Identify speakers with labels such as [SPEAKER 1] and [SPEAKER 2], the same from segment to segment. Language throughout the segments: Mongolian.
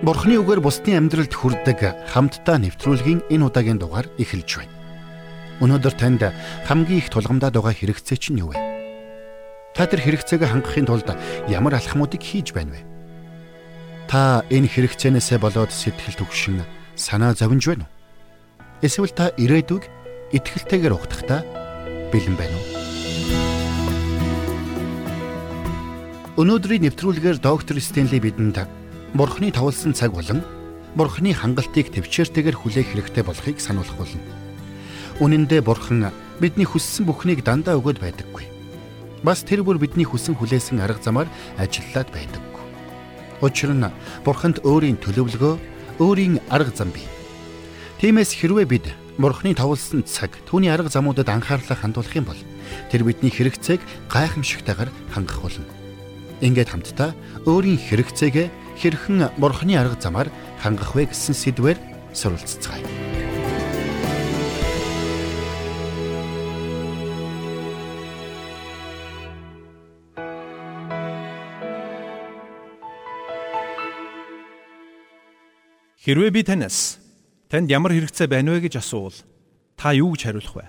[SPEAKER 1] Бурхны үгээр бусдын амьдралд хүрдэг хамтдаа нэвтрүүлгийн энэ удаагийн дугаар эхэлж байна. Өнөөдөр танд хамгийн их тулгамдаад байгаа хэрэгцээ чинь юу вэ? Та тэр хэрэгцээг хангахын тулд ямар алхмуудыг хийж байна вэ? Та энэ хэрэгцээнээсээ болоод сэтгэл төгшин санаа зовж байна уу? Эсвэл та ирээдүг итгэлтэйгээр ухтахдаа бэлэн байна уу? Өнөөдрийн нэвтрүүлгээр доктор Стенли бидэнд Бурхны тавлсан цаг болон Бурхны хангалтыг төвчээртэйгээр хүлээх хэрэгтэй болохыг сануулах болно. Үнэн дээр Бурхан бидний хүссэн бүхнийг дандаа өгöd байдаггүй. Бас тэр бүр бидний хүсэн хүлээсэн арга замаар ажиллаад байдаггүй. Учир нь Бурханд өөрийн төлөвлөгөө, өөрийн арга зам бий. Тиймээс хэрвээ бид Бурхны тавлсан цаг түүний арга замуудад анхаарлаа хандуулах юм бол тэр бидний хэрэгцээг гайхамшигтайгаар хангах болно. Ингээд хамтдаа өөрийн хэрэгцээгээ хэрхэн бурхны арга замаар хангах вэ гэсэн сэдвээр суралцгаая.
[SPEAKER 2] Хэрвээ би танаас танд ямар хэрэгцээ байна вэ гэж асуувал та юу гэж хариулах вэ?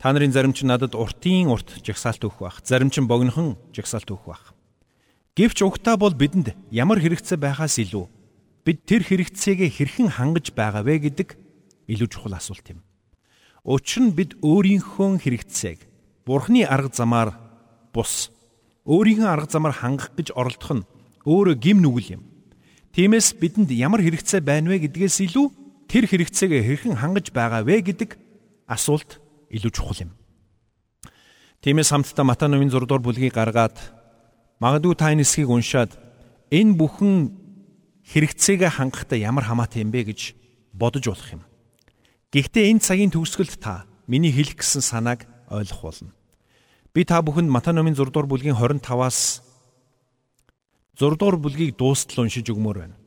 [SPEAKER 2] Та нарын зарим ч надад уртын урт жагсаалт өгөх бах, зарим ч богинохон жагсаалт өгөх бах. Гэвч угтаа бол бидэнд ямар хэрэгцээ байхаас илүү бид тэр хэрэгцээгээ хэрхэн хангаж байгаа вэ гэдэг илүү чухал асуулт юм. Учир нь бид өөрийнхөө хэрэгцээг Бурхны арга замаар бус өөрийнхөө арга замаар хангах гэж оролдох нь өөрөө гим нүгэл юм. Тиймээс бидэнд ямар хэрэгцээ байна вэ гэдгээс илүү тэр хэрэгцээгээ хэрхэн хангаж байгаа вэ гэдэг асуулт илүү чухал юм. Тиймээс хамтдаа Матай номын 6 дугаар бүлгийг гаргаад Магадгүй та энэ хэсгийг уншаад энэ бүхэн хэрэгцээгээ хангахдаа ямар хамаатай юм бэ гэж бодож болох юм. Гэхдээ энэ цагийн төгсгөлд та миний хэлэх гэсэн санааг ойлгох болно. Би та бүхэнд Матай номын 6 дугаар бүлгийн 25-аас 6 дугаар бүлгийг дуустал уншиж өгмөр байна.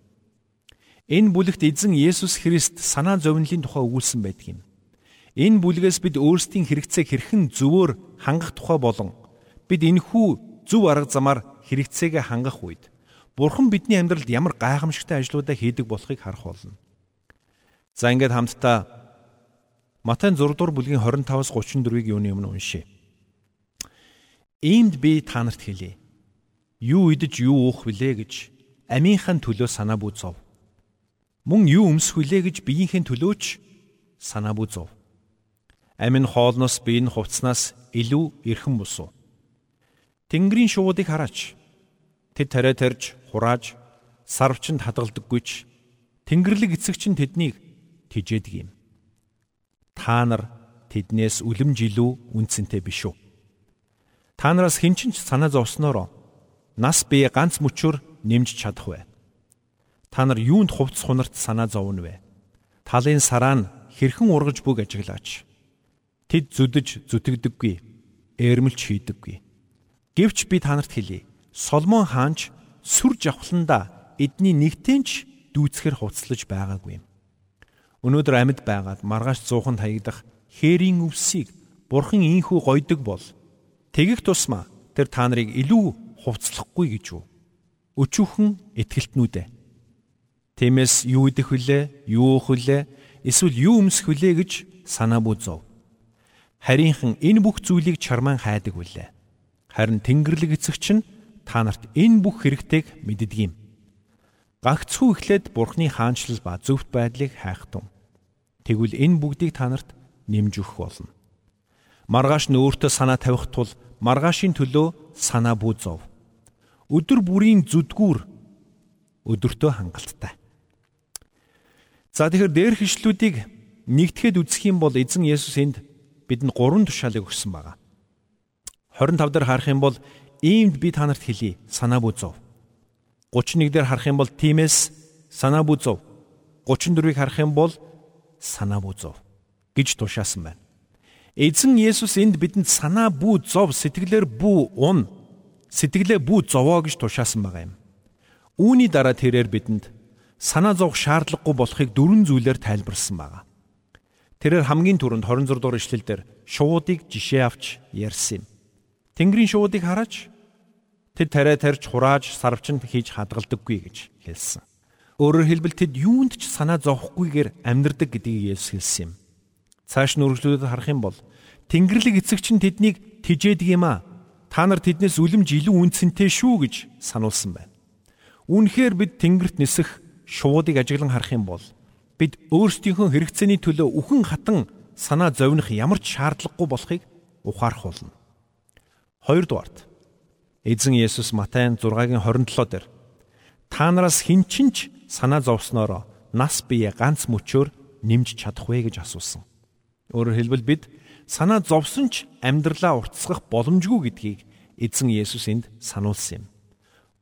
[SPEAKER 2] Энэ бүлэгт эзэн Есүс Христ санаа зовнилын тухай өгүүлсэн байдаг юм. Энэ бүлгээс бид өөрсдийн хэрэгцээг хэрхэн зөвөр хангах тухай болон бид энэхүү зөв арга замаар хэрэгцээгээ хангах үед Бурхан бидний амьдралд ямар гайхамшигтай ажлуудаа хийдэг болохыг харах болно. За ингээд хамтдаа Матай 6 дугаар бүлгийн 25-аас 34-ийг юуны өмнө уншъя. Иймд би та нарт хэлье. Юу идэж юу уух вүлээ гэж амийнхаа төлөө санаа бүү зов. Мөн юу өмсөх вүлээ гэж биеийнхээ төлөөч санаа бүү зов. Амин хоолноос биеийн хувцснаас илүү эрхэм бусуу Тэнгэрийн шуудыг хараач. Тэд тариа тарьж, хурааж, сарвчанд хадгалдаггүйч Тэнгэрлэг эцэгч нь тэднийг тижээдэг юм. Та нар тэднээс үлэмж илүү үнцэнтэй биш үү? Та нараас хэн ч санаа зовсноор нас бие ганц мөчөөр нэмж чадах вэ? Та нар юунд хувцс хунарт санаа зовно вэ? Талын сараа нь хэрхэн ургаж бүг ажиглаач. Тэд зүдэж зүтгэдэггүй, ээрмэлч хийдэггүй. Гэвч би та нарт хэлье. Соломон хаанч сүр жавхланда эдний нэгтэнч дүүцхэр хуцлаж байгаагүй. Өнөөдөр амьд байгаад маргааш зууханд хаягдах хээрийн өвсийг бурхан ийхүү гойдог бол тэгэх тусмаа тэр та нарыг илүү хувцлахгүй гэж үү? Өчүүхэн итгэлтнүүдэ. Тиймээс юу идэх вүлээ, юу уух вүлээ, эсвэл юу өмсөх вүлээ гэж санаа бүзв. Харийнхан энэ бүх зүйлийг чарман хайдаг вүлээ. Харин Тэнгэрлэг эцэгч нь та нарт энэ бүх хэрэгтэйг мэддэг юм. Гагцхүү эхлээд Бурхны хаанчлал ба зөвхт байдлыг хайхтун. Тэгвэл энэ бүгдийг та нарт нэмж өгөх болно. Маргааш нь өөртөө санаа тавих тул маргаашийн төлөө санаа бүү зов. Өдөр бүрийн зүдгүүр өдөртөө хангалттай. За тэгэхээр дээр хишлүүдийг нэгтгэхэд үзэх юм бол эзэн Есүс энд бидэнд гурван тушаалыг өгсөн байна. 25 дээр харах юм бол иймд би та нарт хэлье санаа бүзв. 31 дээр харах юм бол тиймээс санаа бүзв. 34-ийг харах юм бол санаа бүзв гэж тушаасан байна. Эзэн Есүс энд бидэнд санаа бүү зов сэтгэлээр бүү ун сэтгэлээ бүү зовоо гэж тушаасан байгаа юм. Үүний дараа тэрээр бидэнд санаа зовх шаардлагагүй болохыг дөрвөн зүйлээр тайлбарлсан байгаа. Тэрээр хамгийн түрүүнд 26 дугаар ишлэлдэр шуудыг жишээ авч ярьсан юм. Тэнгэрийн шуудыг хараач тэд тариа тарьж хурааж сарвчанд хийж хадгалдаггүй гэж хэлсэн. Өөрөөр хэлбэл тэд юунд ч санаа зовхгүйгээр амьдрдаг гэдгийг Есүс хэлсэн юм. Цааш нь үргэлжлүүлээд харах юм бол Тэнгэрлэг эцэгч нь тэднийг тижээдэг юм аа. Та нар тэднээс үлэмж илүү үнцэнтэй шүү гэж сануулсан байна. Үүнхээр бид Тэнгэрт нисэх шуудыг ажиглан харах юм бол бид өөрсдийнхөө хэрэгцээний төлөө үхэн хатан санаа зовних ямар ч шаардлагагүй болохыг ухаарах болно. Хоёрдугаарт Эзэн Есүс Матай 6-гийн 27 дээр та нараас хэн ч ч санаа зовсноороо нас бие ганц мөчөөр нэмж чадах вэ гэж асуусан. Өөрөөр хэлбэл бид санаа зовсон ч амьдралаа уртасгах боломжгүй гэдгийг эзэн Есүс энд сануулсан юм.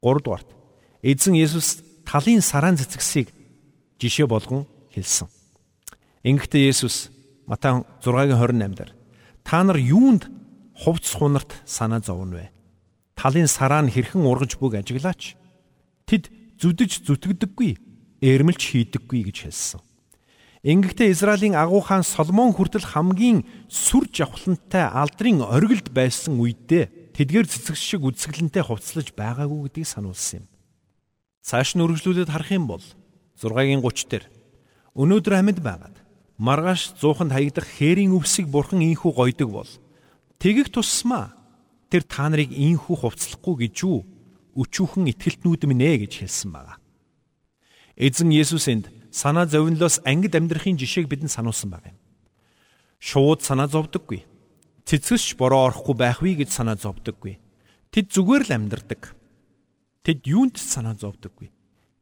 [SPEAKER 2] 3 дугаарт эзэн Есүс талын сараан цэцгсийг жишээ болгон хэлсэн. Ингэхдээ Есүс Матай 6:28 дээр та нар юунд хувцс хунарт санаа зовно вэ? Талын сараа нь хэрхэн ургаж бүг ажиглаач. Тэд зүдэж зүтгэдэггүй, ээрмэлж хийдэггүй гэж хэлсэн. Ингэхдээ Израилийн агуу хаан Соломон хүртэл хамгийн сүр жавхлантай алдрын оргилд байсан үедээ тэдгээр цэцэг шиг үсгэлэнтэй хувцлаж байгаагүй гэдгийг сануулсан юм. Цааш нь үргэлжлүүлээд харах юм бол 6-гийн 30 дээр өнөөдөр амьд байгаад маргааш зууханд хаягдах хээрийн өвсийг бурхан ийхүү гойдог бол тэгэх тусмаа тэр та нарыг ийхүү хувцлахгүй гэж юу өчүүхэн итгэлтнүүд минь гэж хэлсэн байна. Эзэн Есүс энд санаа зовнилоос ангид амьдрахын жишээг бидэнд сануулсан байна. Шууд санаа зовдөггүй. Цэцгэсч бороо орохгүй байх вэ гэж санаа зовдөггүй. Тэд зүгээр л амьдардаг. Тэд юунд санаа зовдөггүй.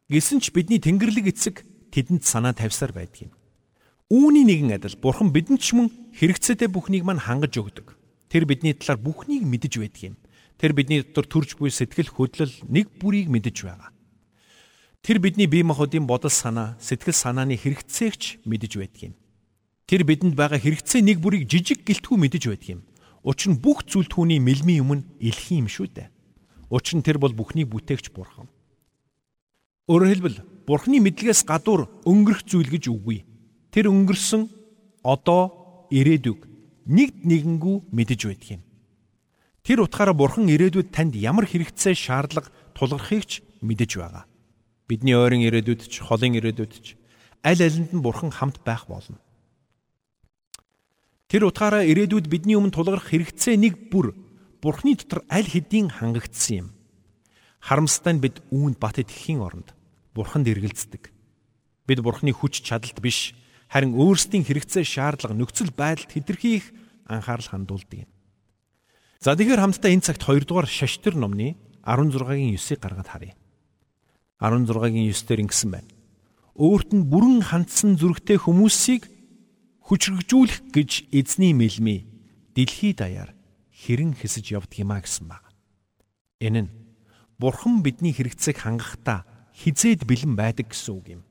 [SPEAKER 2] Гэсэн ч бидний Тэнгэрлэг эцэг тэдэнд санаа тавьсаар байдаг юм. Үүний нэгэн адил Бурхан бидэнд ч мөн хэрэгцээтэй бүхнийг мань хангаж өгдөг. Тэр бидний талаар бүхнийг мэдэж байдаг юм. Тэр бидний дотор төрж буй сэтгэл хөдлөл нэг бүрийг мэдэж байгаа. Тэр бидний бие махбодын бодол санаа, сэтгэл санааны хэрэгцээгч мэдэж байдаг юм. Тэр бидэнд байгаа хэрэгцээ нэг бүрийг жижиг гэлтгүй мэдэж байдаг юм. Учир нь бүх зүйл түүний мэлмийн өмнө илхэн юм шүү дээ. Учир нь тэр бол бүхнийг бүтээгч бурхан. Өөрөөр хэлбэл бурхны мэдлэгээс гадуур өнгөрөх зүйл гэж үгүй. Тэр өнгөрсөн одоо ирээдүг нэгд нэгэнгүү мэдэж байдаг юм. Тэр утгаараа Бурхан ирээдүйд танд ямар хэрэгцээ шаардлага тулгархыг ч мэдэж байгаа. Бидний ойрын ирээдүйд ч холын ирээдүйд ч аль алинд нь Бурхан хамт байх болно. Тэр утгаараа ирээдүйд бидний өмнө тулгарх хэрэгцээ нэг бүр Бурхны дотор аль хэдийн хангагдсан юм. Харамстай нь бид үүнд бат итгэхийн оронд Бурханд эргэлздэг. Бид Бурхны хүч чадалт биш харин өөрсдийн хэрэгцээ шаардлага нөхцөл байдалд хэтэрхий их анхаарал хандуулдаг юм. За тэгэхээр хамтдаа энэ цагт 2 дугаар шаштар номны 16-гийн 9-ыг гаргаад харъя. 16-гийн 9-дэр ингэсэн байна. Өөрт нь бүрэн хандсан зүрхтэй хүмүүсийг хүчрэгжүүлэх гэж эзний мэлмий дэлхий даяар хэрэн хэсэж явдаг юмаа гэсэн баг. Энэ нь Бурхан бидний хэрэгцээг хангахдаа хизээд бэлэн байдаг гэсэн үг юм.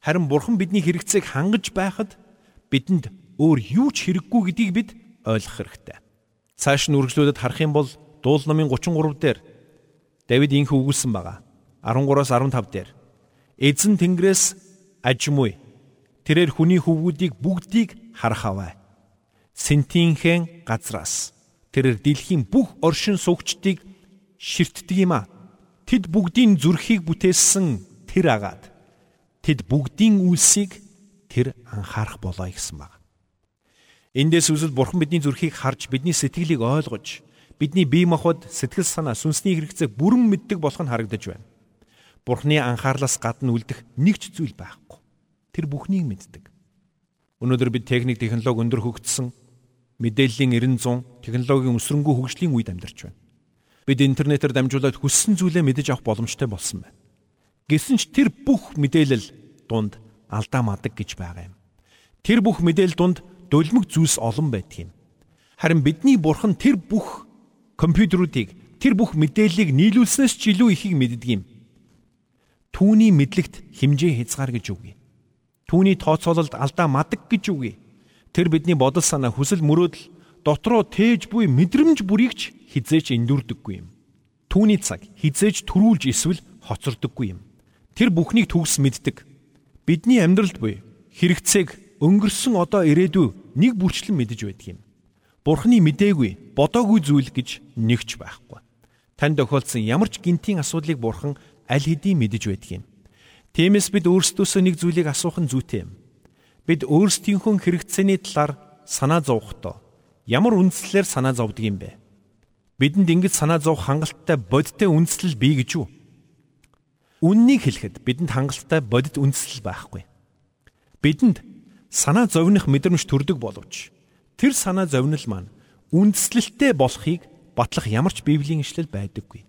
[SPEAKER 2] Харин Бурхан бидний хэрэгцээг хангаж байхад бидэнд өөр юу ч хэрэггүй гэдгийг бид ойлгох хэрэгтэй. Цааш нь үргэлжлүүлээд харах юм бол Дуул номын 33 дээр Давид инх өгүүлсэн байгаа. 13-аас 15 дээр Эзэн Тэнгэрээс ажимуй тэрээр хүний хөвгүүдийг бүгдийг харах аваа. Сентинхэн газраас тэрээр дэлхийн бүх оршин суугчдыг ширтдэг юм а. Тэд бүгдийн зүрхийг бүтээсэн тэр агаад тэд бүгдийн үлсийг тэр анхаарах болоо гэсэн баг. Эндээс үзэл Бурхан бидний зүрхийг харж бидний сэтгэлийг ойлгож бидний бие махбод сэтгэл санаа сүнсний хэрэгцээг бүрэн мэддэг болох нь харагдаж байна. Бурханы анхаарлаас гадна үлдэх нэг ч зүйл байхгүй. Тэр бүхнийг мэддэг. Өнөөдөр бид техник технологи өндөр хөгжсөн мэдээллийн 90 100 технологийн өсрөнгөө хөгжлийн үед амьдарч байна. Бид интернетээр дамжуулаад хүссэн зүйлээ мэдэж авах боломжтой болсон байна. Гэсэн ч тэр бүх мэдээлэл дунд алдаа мадаг гэж байгаа юм. Тэр бүх мэдээлэл дунд дулмиг зүйлс олон байдаг юм. Харин бидний бурхан тэр бүх компьютеруудыг тэр бүх мэдээллийг нийлүүлснээс ч илүү ихийг мэддэг юм. Түүний мэдлэгт хэмжээ хязгаар гэж үгүй. Түүний тооцоололд алдаа мадаг гэж үгүй. Тэр бидний бодол санаа хүсэл мөрөөдөл дотроо тээж буй мэдрэмж бүрийг ч хизээч эндүрдэггүй юм. Түүний цаг хизээч төрүүлж эсвэл хоцордоггүй юм. Тэр бүхнийг төгс мэддэг. Бидний амьдралд буй хэрэгцээг өнгөрсөн одоо ирээдүй нэг бүрчлэн мэдэж байдаг юм. Бурхны мдээгүй, бодоогүй зүйл гэж нэгч байхгүй. Танд тохиолдсон ямар ч гинтийн асуудлыг бурхан аль хэдийн мэдэж байдаг юм. Тиймээс бид өөрсдөөсөө нэг зүйлийг асуух нь зүйтэй юм. Бид өөрсдийнхөө хэрэгцээний талаар санаа зовхдоо ямар үндслээр санаа зовдөг юм бэ? Бидэнд ингэж санаа зовх хангалттай бодиттой үндслэл бий гэж юу? Үннийг хэлэхэд бидэнд хангалттай бодит үндслэл байхгүй. Бидэнд санаа зовних мэдрэмж төрдөг боловч тэр санаа зовнил маань үндслэлтэй болохыг батлах ямар ч библийн ишлэл байдаггүй.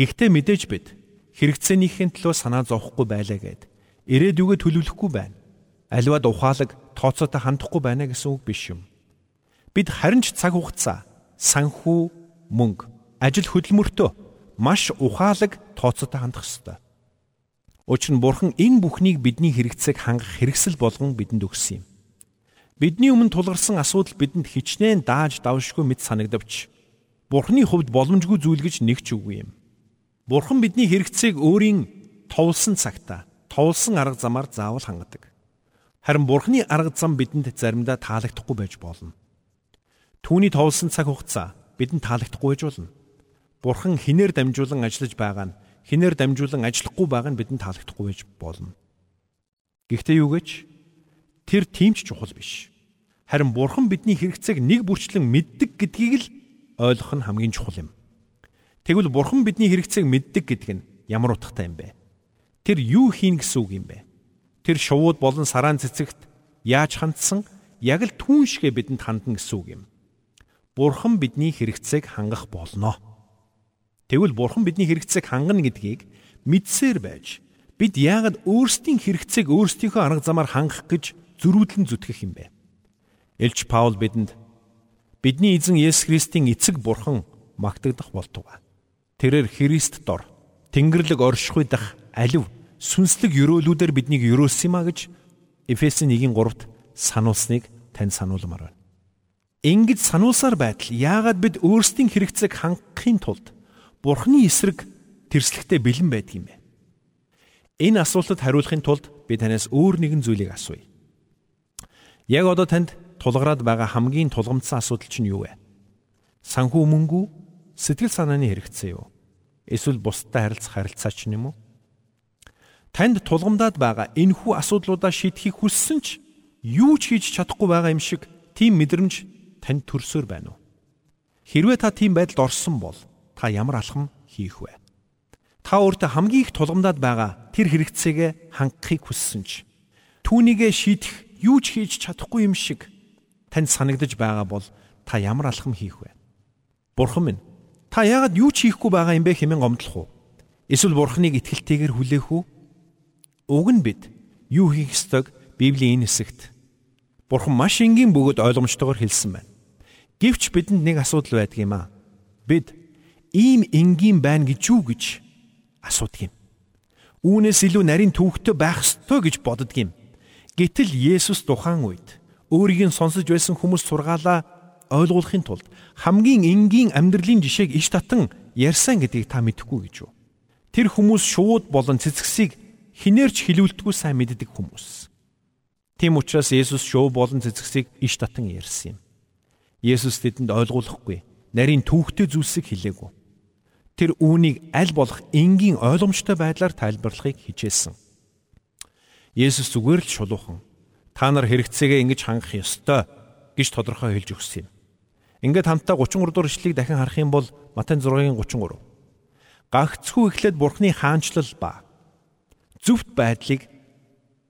[SPEAKER 2] Гэхдээ мэдээж бид хэрэгцээнийхэн төлөө санаа зовхгүй байлаа гэд ирээдүгөө төлөвлөхгүй байна. Аливаад ухаалаг тооцоотой хандахгүй байна гэсэн үг биш юм. Бид харин ч цаг хугацаа, санхүү, мөнгө, ажил хөдөлмөртөө маш ухаалаг тооцоотой хандах ёстой. Учир нь Бурхан энэ бүхнийг бидний хэрэгцээг хангах хэрэгсэл болгон бидэнд өгсөн юм. Бидний өмнө тулгарсан асуудал бидэнд хичнээн дааж давшгүй мэд санагдавч Бурханы хувьд боломжгүй зүйл гэж нэг ч үгүй юм. Бурхан бидний хэрэгцээг өөрийн товлсон цагта, товлсон арга замаар заавал хангадаг. Харин Бурханы арга зам бидэнд заримдаа таалагдахгүй байж болно. Түүний товлсон цаг хугацаа бидэнд таалагдахгүй байж болно. Бурхан хинээр дамжуулан ажиллаж байгаа нь хинээр дамжуулан ажиллахгүй байгаа нь бидэнд таалагдахгүй байж болно. Гэхдээ юу гэж тэр тиймч чухал биш. Харин Бурхан бидний хэрэгцээг нэг бүрчлэн мэддэг гэдгийг л ойлгох нь хамгийн чухал юм. Тэгвэл бурхан бидний хэрэгцээг мэддэг гэдэг нь ямар утгатай юм бэ? Тэр юу хийн гэсэн үг юм бэ? Тэр шувууд болон сараан цэцэгт яаж хандсан яг л түүн шигэ бидэнд хандна гэсэн үг юм. Бурхан бидний хэрэгцээг хангах болно. Тэгвэл бурхан бидний хэрэгцээг хангана гэдгийг мэдсээр байж бид яагаад өөрсдийн хэрэгцээг өөрсдийнхөө арга замаар хангах гэж зөрүүдлэн зүтгэх юм бэ? Элч Паул бидэнд бидний эзэн Есүс Христийн эцэг бурхан магтагдах болтугай. Тэрээр Христ дор Тэнгэрлэг оршихуй дах алив сүнслэг өрөөлүүдээр биднийг өрөөлсөн юм а гэж Эфесийн 1:3-т сануулсныг танд сануулмаар байна. Ингэж сануулсаар байтал яагаад бид өөрсдийн хэрэгцээг хангахын тулд Бурхны эсрэг тэрслэхтэй бэлэн байдаг юм бэ? Энэ асуултад хариулахын тулд би танаас өөр нэгэн зүйлийг асууя. Яг одоо танд тулгараад байгаа хамгийн тулгамдсан асуудал чинь юу вэ? Санхүү мөнгө, сэтгэл санааны хэрэгцээ юу? эсвэл бусдад харилцах харилцаа ч юм уу? Танд тулгамдаад байгаа энэхүү асуудлуудаа шийдэхийг хүссэн ч юу ч хийж чадахгүй байгаа юм шиг тийм мэдрэмж танд төрсөөр байна уу? Хэрвээ та тийм байдалд орсон бол та ямар алхам хийх вэ? Та өөртөө хамгийн их тулгамдаад байгаа тэр хэрэгцээгээ хангахыг хүссэн ч түүнийгээ шийдэх юу ч хийж чадахгүй юм шиг танд санагдаж байгаа бол та ямар алхам хийх вэ? Бурхан минь Та яагаад юу ч хийхгүй байгаа юм бэ хэмээн гомдлох уу? Эсвэл Бурхныг итгэлтэйгээр хүлээх үү? Уг нь бид юу хийх ёстойг Библийн энэ хэсэгт Бурхан маш энгийн бөгөөд ойлгомжтойгоор хэлсэн байна. Гэвч бидэнд нэг асуудал байдаг юм аа. Бид ийм энгийн байна гэж юу гэж асуудаг юм. Үүнээс илүү нарийн түүхтэй байх ёстой гэж боддог юм. Гэтэл Есүс тухайн үед өөрийг нь сонсож байсан хүмүүс сургаалаа ойлгуулахын тулд хамгийн энгийн амьдралын жишээг иш татан ярьсан гэдгийг та мэдэхгүй гэж юу? Тэр хүмүүс шууд болон цэцгсийг хинээрч хилүүлдэггүй сайн мэддэг хүмүүс. Тийм учраас Есүс шуу болон цэцгсийг иш татан ярьсан юм. Есүс тэдэнд ойлгуулахгүй нарийн түүхтэй зүйлсийг хэлээгүй. Тэр үүнийг аль болох энгийн ойлгомжтой байдлаар тайлбарлахыг хичээсэн. Есүс зүгээр л шулуухан та нар хэрэгцээгээ ингэж хангах ёстой гэж тодорхой хэлж өгсөн юм. Ингээд хамтдаа 33 дугаар ишлэгийг дахин харах юм бол Матай 6-гийн 33. Гагцхүү эхлээд Бурхны хаанчлал ба зөвхт байдлыг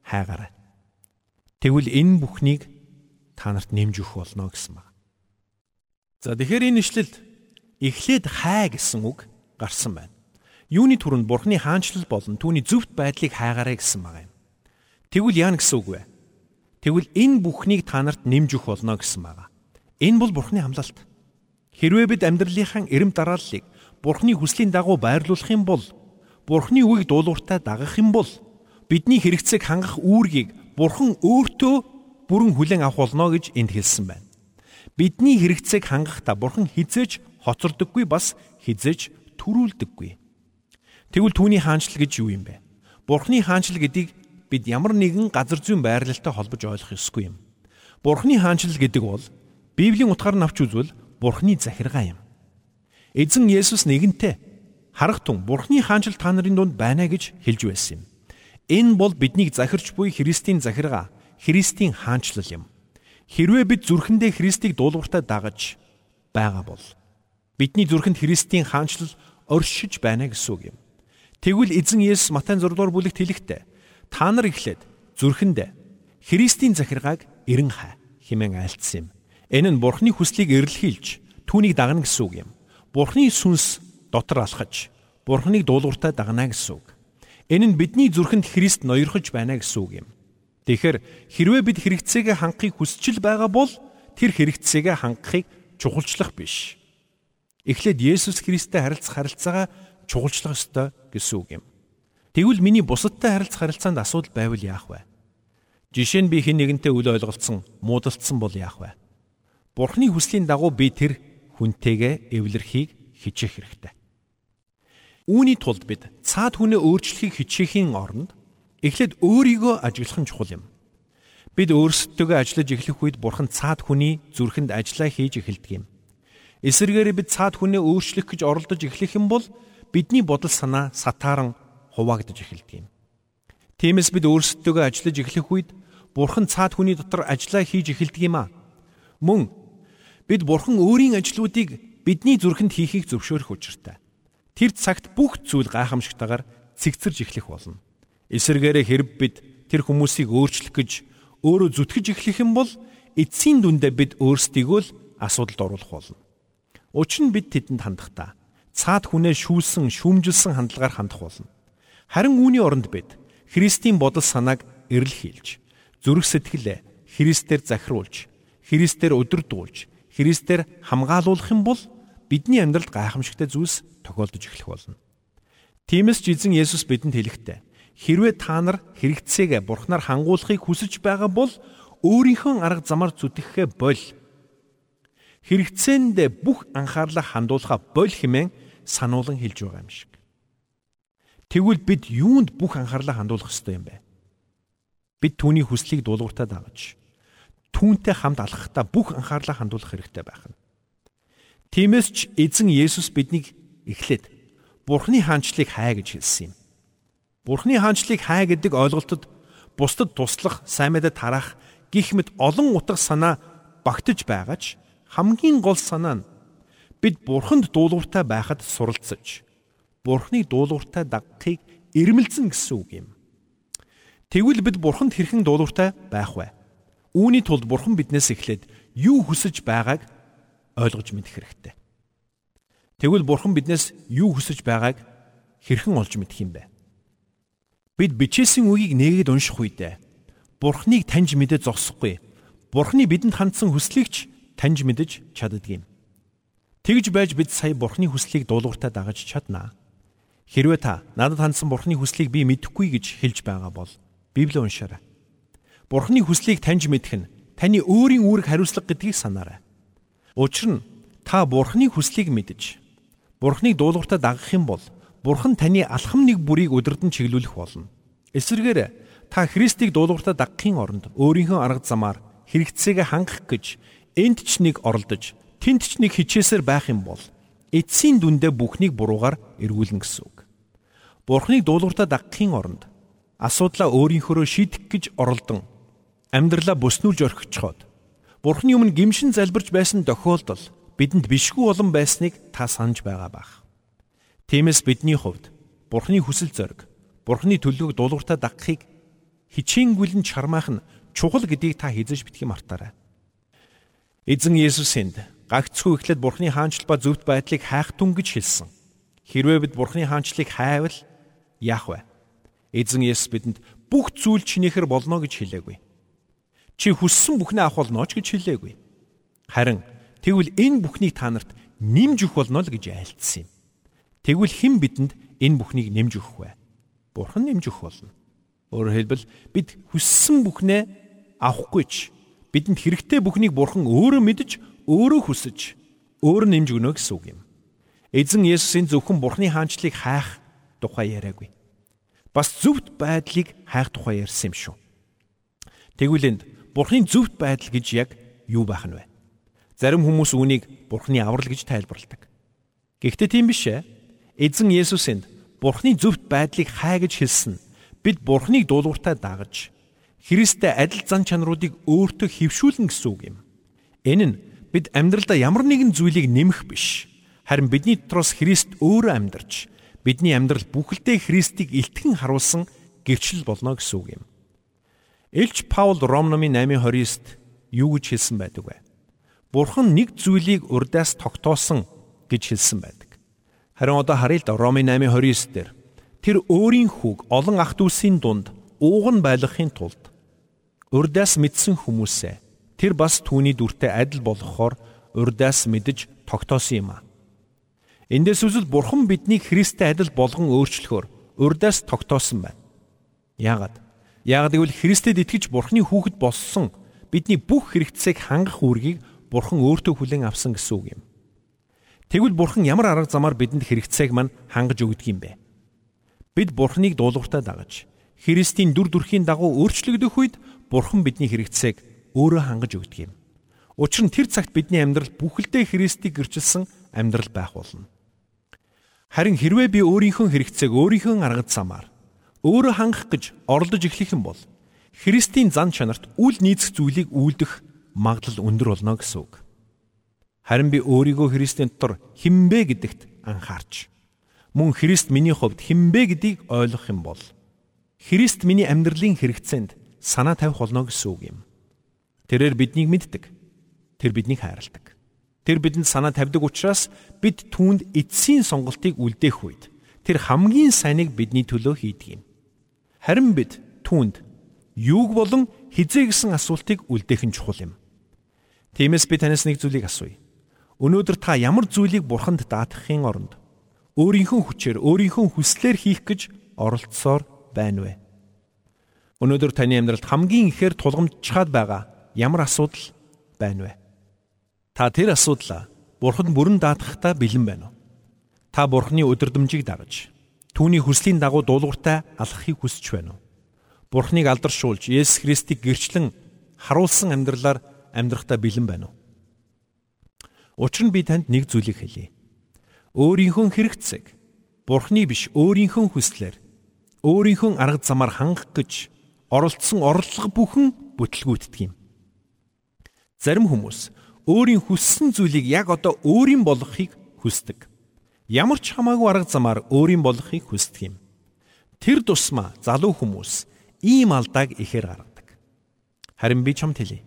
[SPEAKER 2] хайгаарай. Тэгвэл энэ бүхнийг та нарт нэмж өгөх болно гэсэн байна. За тэгэхээр энэ ишлэлд эхлээд хай гэсэн үг гарсан байна. Юуны түрүүнд Бурхны хаанчлал болон түүний зөвхт байдлыг хайгаарай гэсэн байгаа юм. Тэгвэл яа гэсэн үг вэ? Тэгвэл энэ бүхнийг та нарт нэмж өгөх болно гэсэн байгаа. Энэ бол Бурхны хамлалт. Хэрвээ бид амьдралынхаа эрэм дарааллыг Бурхны хүслийн дагуу байрлуулах юм бол Бурхны үгийг дуулууртаа дагах юм бол бидний хэрэгцээг хангах үүргийг Бурхан өөртөө бүрэн хүлээн авах болно гэж энд хэлсэн байна. Бидний хэрэгцээг хангахдаа Бурхан хизээж хоцордоггүй бас хизээж төрүүлдэггүй. Тэгвэл түүний хаанчлал гэж юу юм бэ? Бурхны хаанчлал гэдгийг бид ямар нэгэн газар зүйн байрлалтай холбож ойлгох ёсгүй юм. Бурхны хаанчлал гэдэг бол Библийн утгаар нь авч үзвэл Бурхны захиргаа юм. Эзэн Есүс нэгэнтээ харах тун Бурхны хаанчил та нарын дунд байна гэж хэлж байсан юм. Энэ бол биднийг захирч буй Христийн захиргаа, Христийн хаанчлал юм. Хэрвээ бид зүрхэндээ Христийг дуулууртаа дагаж байгаа бол бидний зүрхэнд Христийн хаанчлал оршиж байна гэсэн үг юм. Тэгвэл эзэн Есүс Матай 6 дугаар бүлэгт хэлэхдээ та нар ихлээд зүрхэнд Христийн захиргааг эрен хай хэмээн айлтсан юм. Энэ нь Бурхны хүслийг эрэлхийлж түүнийг дагна гэсэн үг юм. Бурхны сүнс дотор алхаж Бурхныг дуулууртаа дагна гэсэн үг. Энэ нь бидний зүрхэнд Христ ноёрхож байна гэсэн үг юм. Тэгэхээр хэрвээ бид хэрэгцээгээ хангахыг хүсчил байгаа бол тэр хэрэгцээгээ хангахыг чухалчлах биш. Эхлээд Есүс Христтэй харилцах харилцаагаа чухалчлах ёстой гэсэн үг юм. Тэгвэл миний бусадтай харилцах харилцаанд асуудал байвал яах вэ? Жишээ нь би хэн нэгэнтэй үл ойлголцсон, муудалцсан бол яах вэ? Бурхны хүслийн дагуу би тэр хүнтэйгээ эвлэрхийг хичээх хэрэгтэй. Үүний тулд бид цаад хүнээ өөрчлөхийг хичээхийн оронд эхлээд өөрийгөө ажиглах нь чухал юм. Бид өөрсдөө ажиллаж эхлэх үед Бурхан цаад хүний зүрхэнд ажиллаа хийж эхэлдэг юм. Эсвэргээр бид цаад хүнээ өөрчлөх гэж оролдож эхлэх юм бол бидний бодол санаа сатааран хуваагдж эхэлдэг юм. Тиймээс бид өөрсдөө ажиллаж эхлэх үед Бурхан цаад хүний дотор ажиллаа хийж эхэлдэг юм а. Мөн бид Бурхан өөрийн ажлуудыг бидний зүрхэнд хийхийг зөвшөөрөх учиртай. Тэр цагт бүх зүйл гайхамшигтайгаар цэгцэрж эхлэх болно. Эсвэргээрээ хэрв бид тэр хүмүүсийг өөрчлөх гэж өөрөө зүтгэж эхлэх юм бол эцсийн дүндээ бид өөрсдийгөө л асуудалд оруулах болно. Учир нь бид тэдэнд хандахдаа цаад хүнээ шүүлсэн, шүүмжилсэн хандлагаар хандах болно. Харин үүний оронд бид Христийн бодол санааг эрэл хийлж, зүрх сэтгэлээ Христээр захируулж, Христээр өдөрдүүлж, Христээр хамгаалуулах юм бол бидний амьдралд гайхамшигтай зүйлс тохиолдож эхлэх болно. Тиймээс ч эзэн Есүс бидэнд хэлэхдээ хэрвээ та нар хэрэгцээг бурхнаар хангуулахыг хүсэж байгаа бол өөрийнхөө арга замаар зүтгэхээ боль. Хэрэгцээнд бүх анхаарлаа хандуулахаа боль хэмээн сануулan хэлж байгаа юм шиг. Тэгвэл бид юунд бүх анхаарлаа хандуулах ёстой юм бэ? Бид түүний хүслийг дуулууртаа дагаж түүнтэй хамт алхахдаа бүх анхаарлаа хандуулах хэрэгтэй байх нь. Тиймээс ч эзэн Есүс биднийг эхлээд Бурхны хаанчлыг хай гэж хэлсэн юм. Бурхны хаанчлыг хай гэдэг ойлголтод бусдад туслах, сайн мэдээ тарах гих мэт олон утга санаа багтаж байгаа ч хамгийн гол санаа нь бид Бурханд дуулууртай байхад суралцж Бурхны дуулууртай дагахыг ирмэлзэн гэсэн үг юм. Тэгвэл бид Бурханд хэрхэн дуулууртай байх вэ? Үүний тулд Бурхан биднээс эхлээд юу хүсэж байгааг ойлгож мэдэх хэрэгтэй. Тэгвэл Бурхан биднээс юу хүсэж байгааг хэрхэн олж мэдэх юм бэ? Бид бичээсийн үгийг нээгээд унших үедээ Бурханыг таньж мэдээ зогсохгүй. Бурханы бидэнд хандсан хүслийг ч таньж мэдэж чаддаг юм. Тэгж байж бид сая Бурханы хүслийг дуулууртаа дагаж чаднаа. Хэрвээ та надад хандсан Бурханы хүслийг би мэдэхгүй гэж хэлж байгаа бол Библи уншаарай. Бурханы хүслийг таньж мэдэх нь таны өөрийн үүрэг хариуцлага гэдгийг санаарай. Учир нь та Бурхны хүслийг мэдж Бурхныг дуулууртаа дагах юм бол Бурхан таны алхам нэг бүрийг өдөрдөн чиглүүлэх болно. Эсвэргээр та Христийг дуулууртаа дагахын оронд өөрийнхөө арга замаар хэрэгцээгээ хангах гэж энд ч нэг оролдож, тэнд ч нэг хичээсээр байх юм бол эцсийн дүндээ бүхнийг буруугаар эргүүлнэ гэсэн үг. Бурхныг дуулууртаа дагахын оронд асуудлаа өөрийнхөөрөө шийдэх гэж оролдон амьдралаа бүснүүлж орхичход Бурхны өмнө гимшин залбирч байсан тохиолдол бидэнд бишгүй улам байсныг та санаж байгаа бах. Тиймээс бидний хувьд Бурхны хүсэл зориг, Бурхны төлөвөг дуулууртаа дагахыг хичээнгүйлэн чармаах нь чухал гэдгийг та хизэж битгий мартаарай. Эзэн Есүс энд гагцхүү эхлээд Бурхны хаанчл ба зөвхт байдлыг хайх тун гэж хэлсэн. Хэрвээ бид Бурхны хаанчлыг хайвал яах вэ? Эзэн Есүс бидэнд бүх зүйл чинээхэр болно гэж хэлээгүй. Чи хүссэн бүхнээ авах болно ч гэж хэлээгүй. Харин тэгвэл энэ бүхнийг та нарт нэмж өгөх болно л гэж айлтсан юм. Тэгвэл хэн бидэнд энэ бүхнийг нэмж өгөх вэ? Бурхан нэмж өгөх болно. Өөрөөр хэлбэл бид хүссэн бүхнээ авахгүй ч бидэнд хэрэгтэй бүхнийг Бурхан өөрөө мэдж, өөрөө хүсэж, өөрөө нэмж өгнө гэсэн үг юм. Эзэн Есүсийн зөвхөн Бурханы хаанчлыг хайх тухай яриаггүй. Бас зөвхт байдлыг хайх тухай ярьсан юм шүү. Тэгвэл энд Бурхны зөвхт байдал гэж яг юу байх нь вэ? Зарим хүмүүс үүнийг Бурхны аврал гэж тайлбарладаг. Гэхдээ тийм биш ээ. Эзэн Есүс энд Бурхны зөвхт байдлыг хай гэж хэлсэн. бид Бурхныг дуулууртаа дагаж Христтэй адил зан чанаруудыг өөртөө хөвшүүлнэ гэсэн үг юм. Энэ нь бид амьдралдаа ямар нэгэн зүйлийг нэмэх биш. Харин бидний дотроос Христ өөрөө амьдарч бидний амьдрал бүхэлдээ Христийг илтгэн харуулсан гэрчлэл болно гэсэн үг юм. Илч Паул Ром номын 8:29-д юу гэж хэлсэн байдаг вэ? Бурхан нэг зүйлийг урдаас тогтоосон гэж хэлсэн байдаг. Харин одоо харъя л да Ромын 8:29 дээр тэр өөрийн хүүг олон ах дүүсийн дунд ууг нь байлгахын тулд урдаас мэдсэн хүмүүсээ тэр бас түүний дүртэй адил болгохоор урдаас мэдж тогтоосон юм а. Эндээс үзэл Бурхан биднийг Христтэй адил болгон өөрчлөхөөр урдаас тогтоосон байна. Яагаад? Яагаад гэвэл Христэд итгэж Бурханы хүүхэд болсон бидний бүх хэрэгцээг хангах үүргийг Бурхан өөртөө хүлээн авсан гэсэн үг юм. Тэгвэл Бурхан ямар арга замаар бидэнд хэрэгцээг мань хангаж өгдөг юм бэ? Бид Бурханыг дуулууртаа дагаж Христийн дүр төрхийн дагуу өөрчлөгдөх үед Бурхан бидний хэрэгцээг өөрөө хангаж өгдөг юм. Учир нь тэр цагт бидний амьдрал бүхэлдээ Христийг гэрчилсэн амьдрал байх болно. Харин хэрвээ би өөрийнхөө хэрэгцээг өөрийнхөө арга замаар өөрөө хангах гэж оролдож эхлэх юм бол Христийн зан чанарт үл нийцэх зүйлийг үйлдэх магадлал өндөр болно гэсэн үг. Харин би өөрийгөө Христийн дотор хинбэ гэдэгт анхаарч мөн Христ миний хувьд хинбэ гэдгийг ойлгох юм бол Христ миний амьдралын хэрэгцээнд санаа тавих болно гэсэн үг юм. Тэрээр биднийг мэддэг. Тэр биднийг хайрладаг. Тэр бидэнд санаа тавьдаг учраас бид түүнд эцсийн сонголтыг үлдээх үед тэр хамгийн сайныг бидний төлөө хийдэг юм. Харин бид түүнд юуг болон хизээ гэсэн асуултыг үлдээх нь чухал юм. Тиймээс би танаас нэг зүйлийг асууя. Өнөөдөр та ямар зүйлийг бурханд даатгахын оронд өөрийнхөө хүчээр, өөрийнхөө хүслээр хийх гэж оролцсоор байна вэ? Өнөөдөр таны амьдралд хамгийн ихээр тулгамдчаад байгаа ямар асуудал байна вэ? Та тэр асуудлаа бурханд бүрэн даатгахтаа бэлэн байна уу? Та бурханы өдөрдмжийг дагаж түүний хүслийн дагуу дуулууртай алхахыг хүсэж байна уу? Бурхныг алдаршуулж Есүс Христийг гэрчлэн харуулсан амьдралаар амьдрахтаа бэлэн байна уу? Учир нь би танд нэг зүйлийг хэлье. Өөрийнхөө хэрэгцээг Бурхны биш өөрийнхөө хүслээр өөрийнхөө арга замаар хангах гэж оролцсон орлого бүхэн бүтлгүүтдэг юм. Зарим хүмүүс өөрийн хүссэн зүйлийг яг одоо өөрийн болгохыг хүсдэг. Ямар ч хамаагүй арга замаар өөрийн болгохыг хүсдэг юм. Тэр тусмаа залуу хүмүүс ийм алдааг ихээр гаргадаг. Харин би чамд хэлье.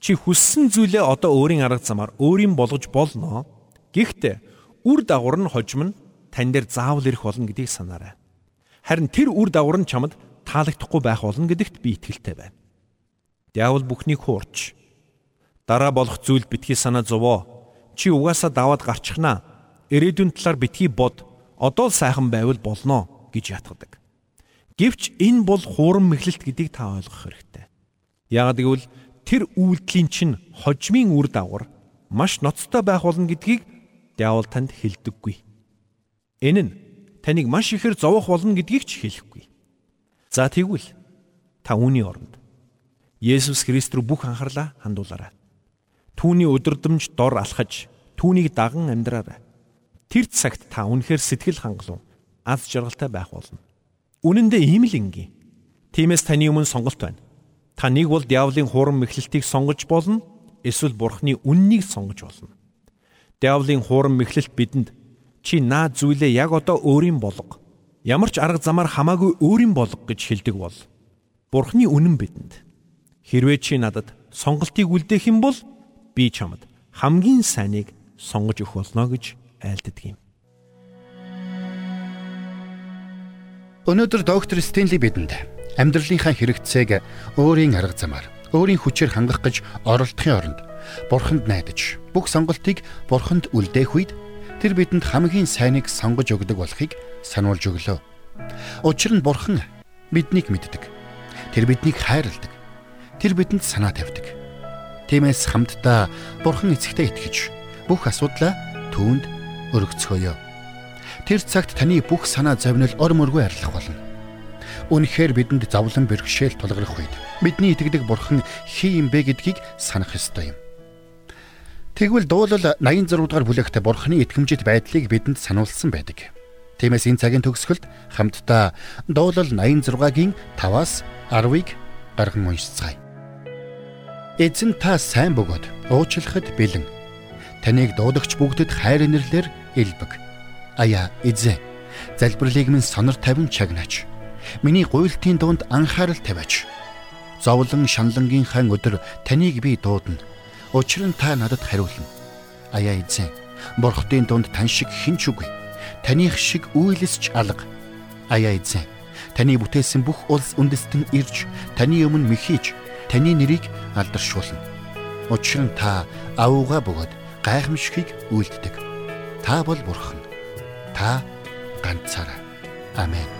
[SPEAKER 2] Чи хүссэн зүйлээ одоо өөрийн арга замаар өөрийн болгож болно. Гэхдээ үр дагавар нь хожим нь тань дээр заавал ирэх болно гэдгийг санаарай. Харин тэр үр дагавар нь чамд таалагдахгүй байх болно гэдэгт би итгэлтэй байна. Диавол бүхнийг хуурч дараа болох зүйл битгий санаа зовоо. Чи угаасаа даваад гарчихнаа. Ирээдүйн талаар битгий бод. Одоо л сайхан байвал болно гэж ятгадаг. Гэвч энэ бол хуурам мэхлэлт гэдгийг та ойлгох хэрэгтэй. Яагад гэвэл тэр үйлдэлийн чинь хожмын үр дагавар маш ноцтой байх болно гэдгийг диавол танд хэлдэггүй. Энэ нь таныг маш ихээр зовох болно гэдгийг ч хэлэхгүй. За тэгвэл та үүний оронд Есүс Христ рүү бүх анхаарлаа хандуулаарай. Түүний өдөрдмж дор алхаж, түүнийг даган амьдраарай. Тэр цагт та үнэхээр сэтгэл хангалуун, аз жаргалтай байх болно. Үнэн дээр ийм л ингийн. Тиймээс таны өмнө сонголт байна. Та нэг бол диавлын хуурам мэхлэлтийг сонгож болно, эсвэл бурхны үннийг сонгож болно. Диавлын хуурам мэхлэлт бидэнд чи наа зүйлээ яг одоо өөрийн болго. Ямар ч арга замаар хамаагүй өөрийн болго гэж хэлдэг бол бурхны үнэн бидэнд хэрвээ чи надад сонголтыг үлдээх юм бол би чамд хамгийн сайныг сонгож өгөх болно гэж айлддаг юм.
[SPEAKER 1] Өнөөдөр доктор Стенли бидэнд амьдралынхаа хэрэгцээг өөрийн арга замаар, өөрийн хүчээр хангах гэж оролдохын оронд Бурханд найдаж, бүх сонголтыг Бурханд үлдээх үед тэр бидэнд хамгийн сайныг сонгож өгдөг болохыг сануулж өглөө. Учир нь Бурхан биднийг мэддэг. Тэр биднийг хайрладаг. Тэр бидэнд санаа тавьдаг. Тиймээс хамтдаа Бурхан эцэгтэй итгэж бүх асуудлаа түүнд өргөцгөөё. Тэр цагт таны бүх санаа зовнил ор мөргүй арилах болно. Үнэхээр бидэнд зовлон бэрхшээл тулгарх үед бидний итгэдэг бурхан хий юм бэ гэдгийг санах ёстой юм. Тэгвэл дуулал 86 дугаар бүлэгт бурханы итгэмжит байдлыг бидэнд сануулсан байдаг. Тиймээс энэ цагийн төгсгөлд хамтдаа дуулал 86-гийн 5-аас 10-ыг гарган уншицгаая. Эзэн та сайн бөгөөд уучлахад бэлэн. Таныг дуудагч бүгдэд хайр инэрлэр илбэг. Аяа эзэн залбирлыг минь сонор тавин чагнаач. Миний гуйлтын дунд анхаарал тавиач. Зовлон шаналнгийнхаа өдөр таныг би дуудана. Учир нь та надад хариулна. Аяа эзэн бурхтын дунд тань шиг хинч үгүй. Таних шиг үйлсч алга. Аяа эзэн таны бүтээсэн бүх улс үндэстэн ирж таны өмнө мэхийж таны нэрийг алдаршуулна. Учир нь та авууга бөгөөд гайхамшигыг үйлддэг. Та бол бурхан. Та ганцаараа. Амен.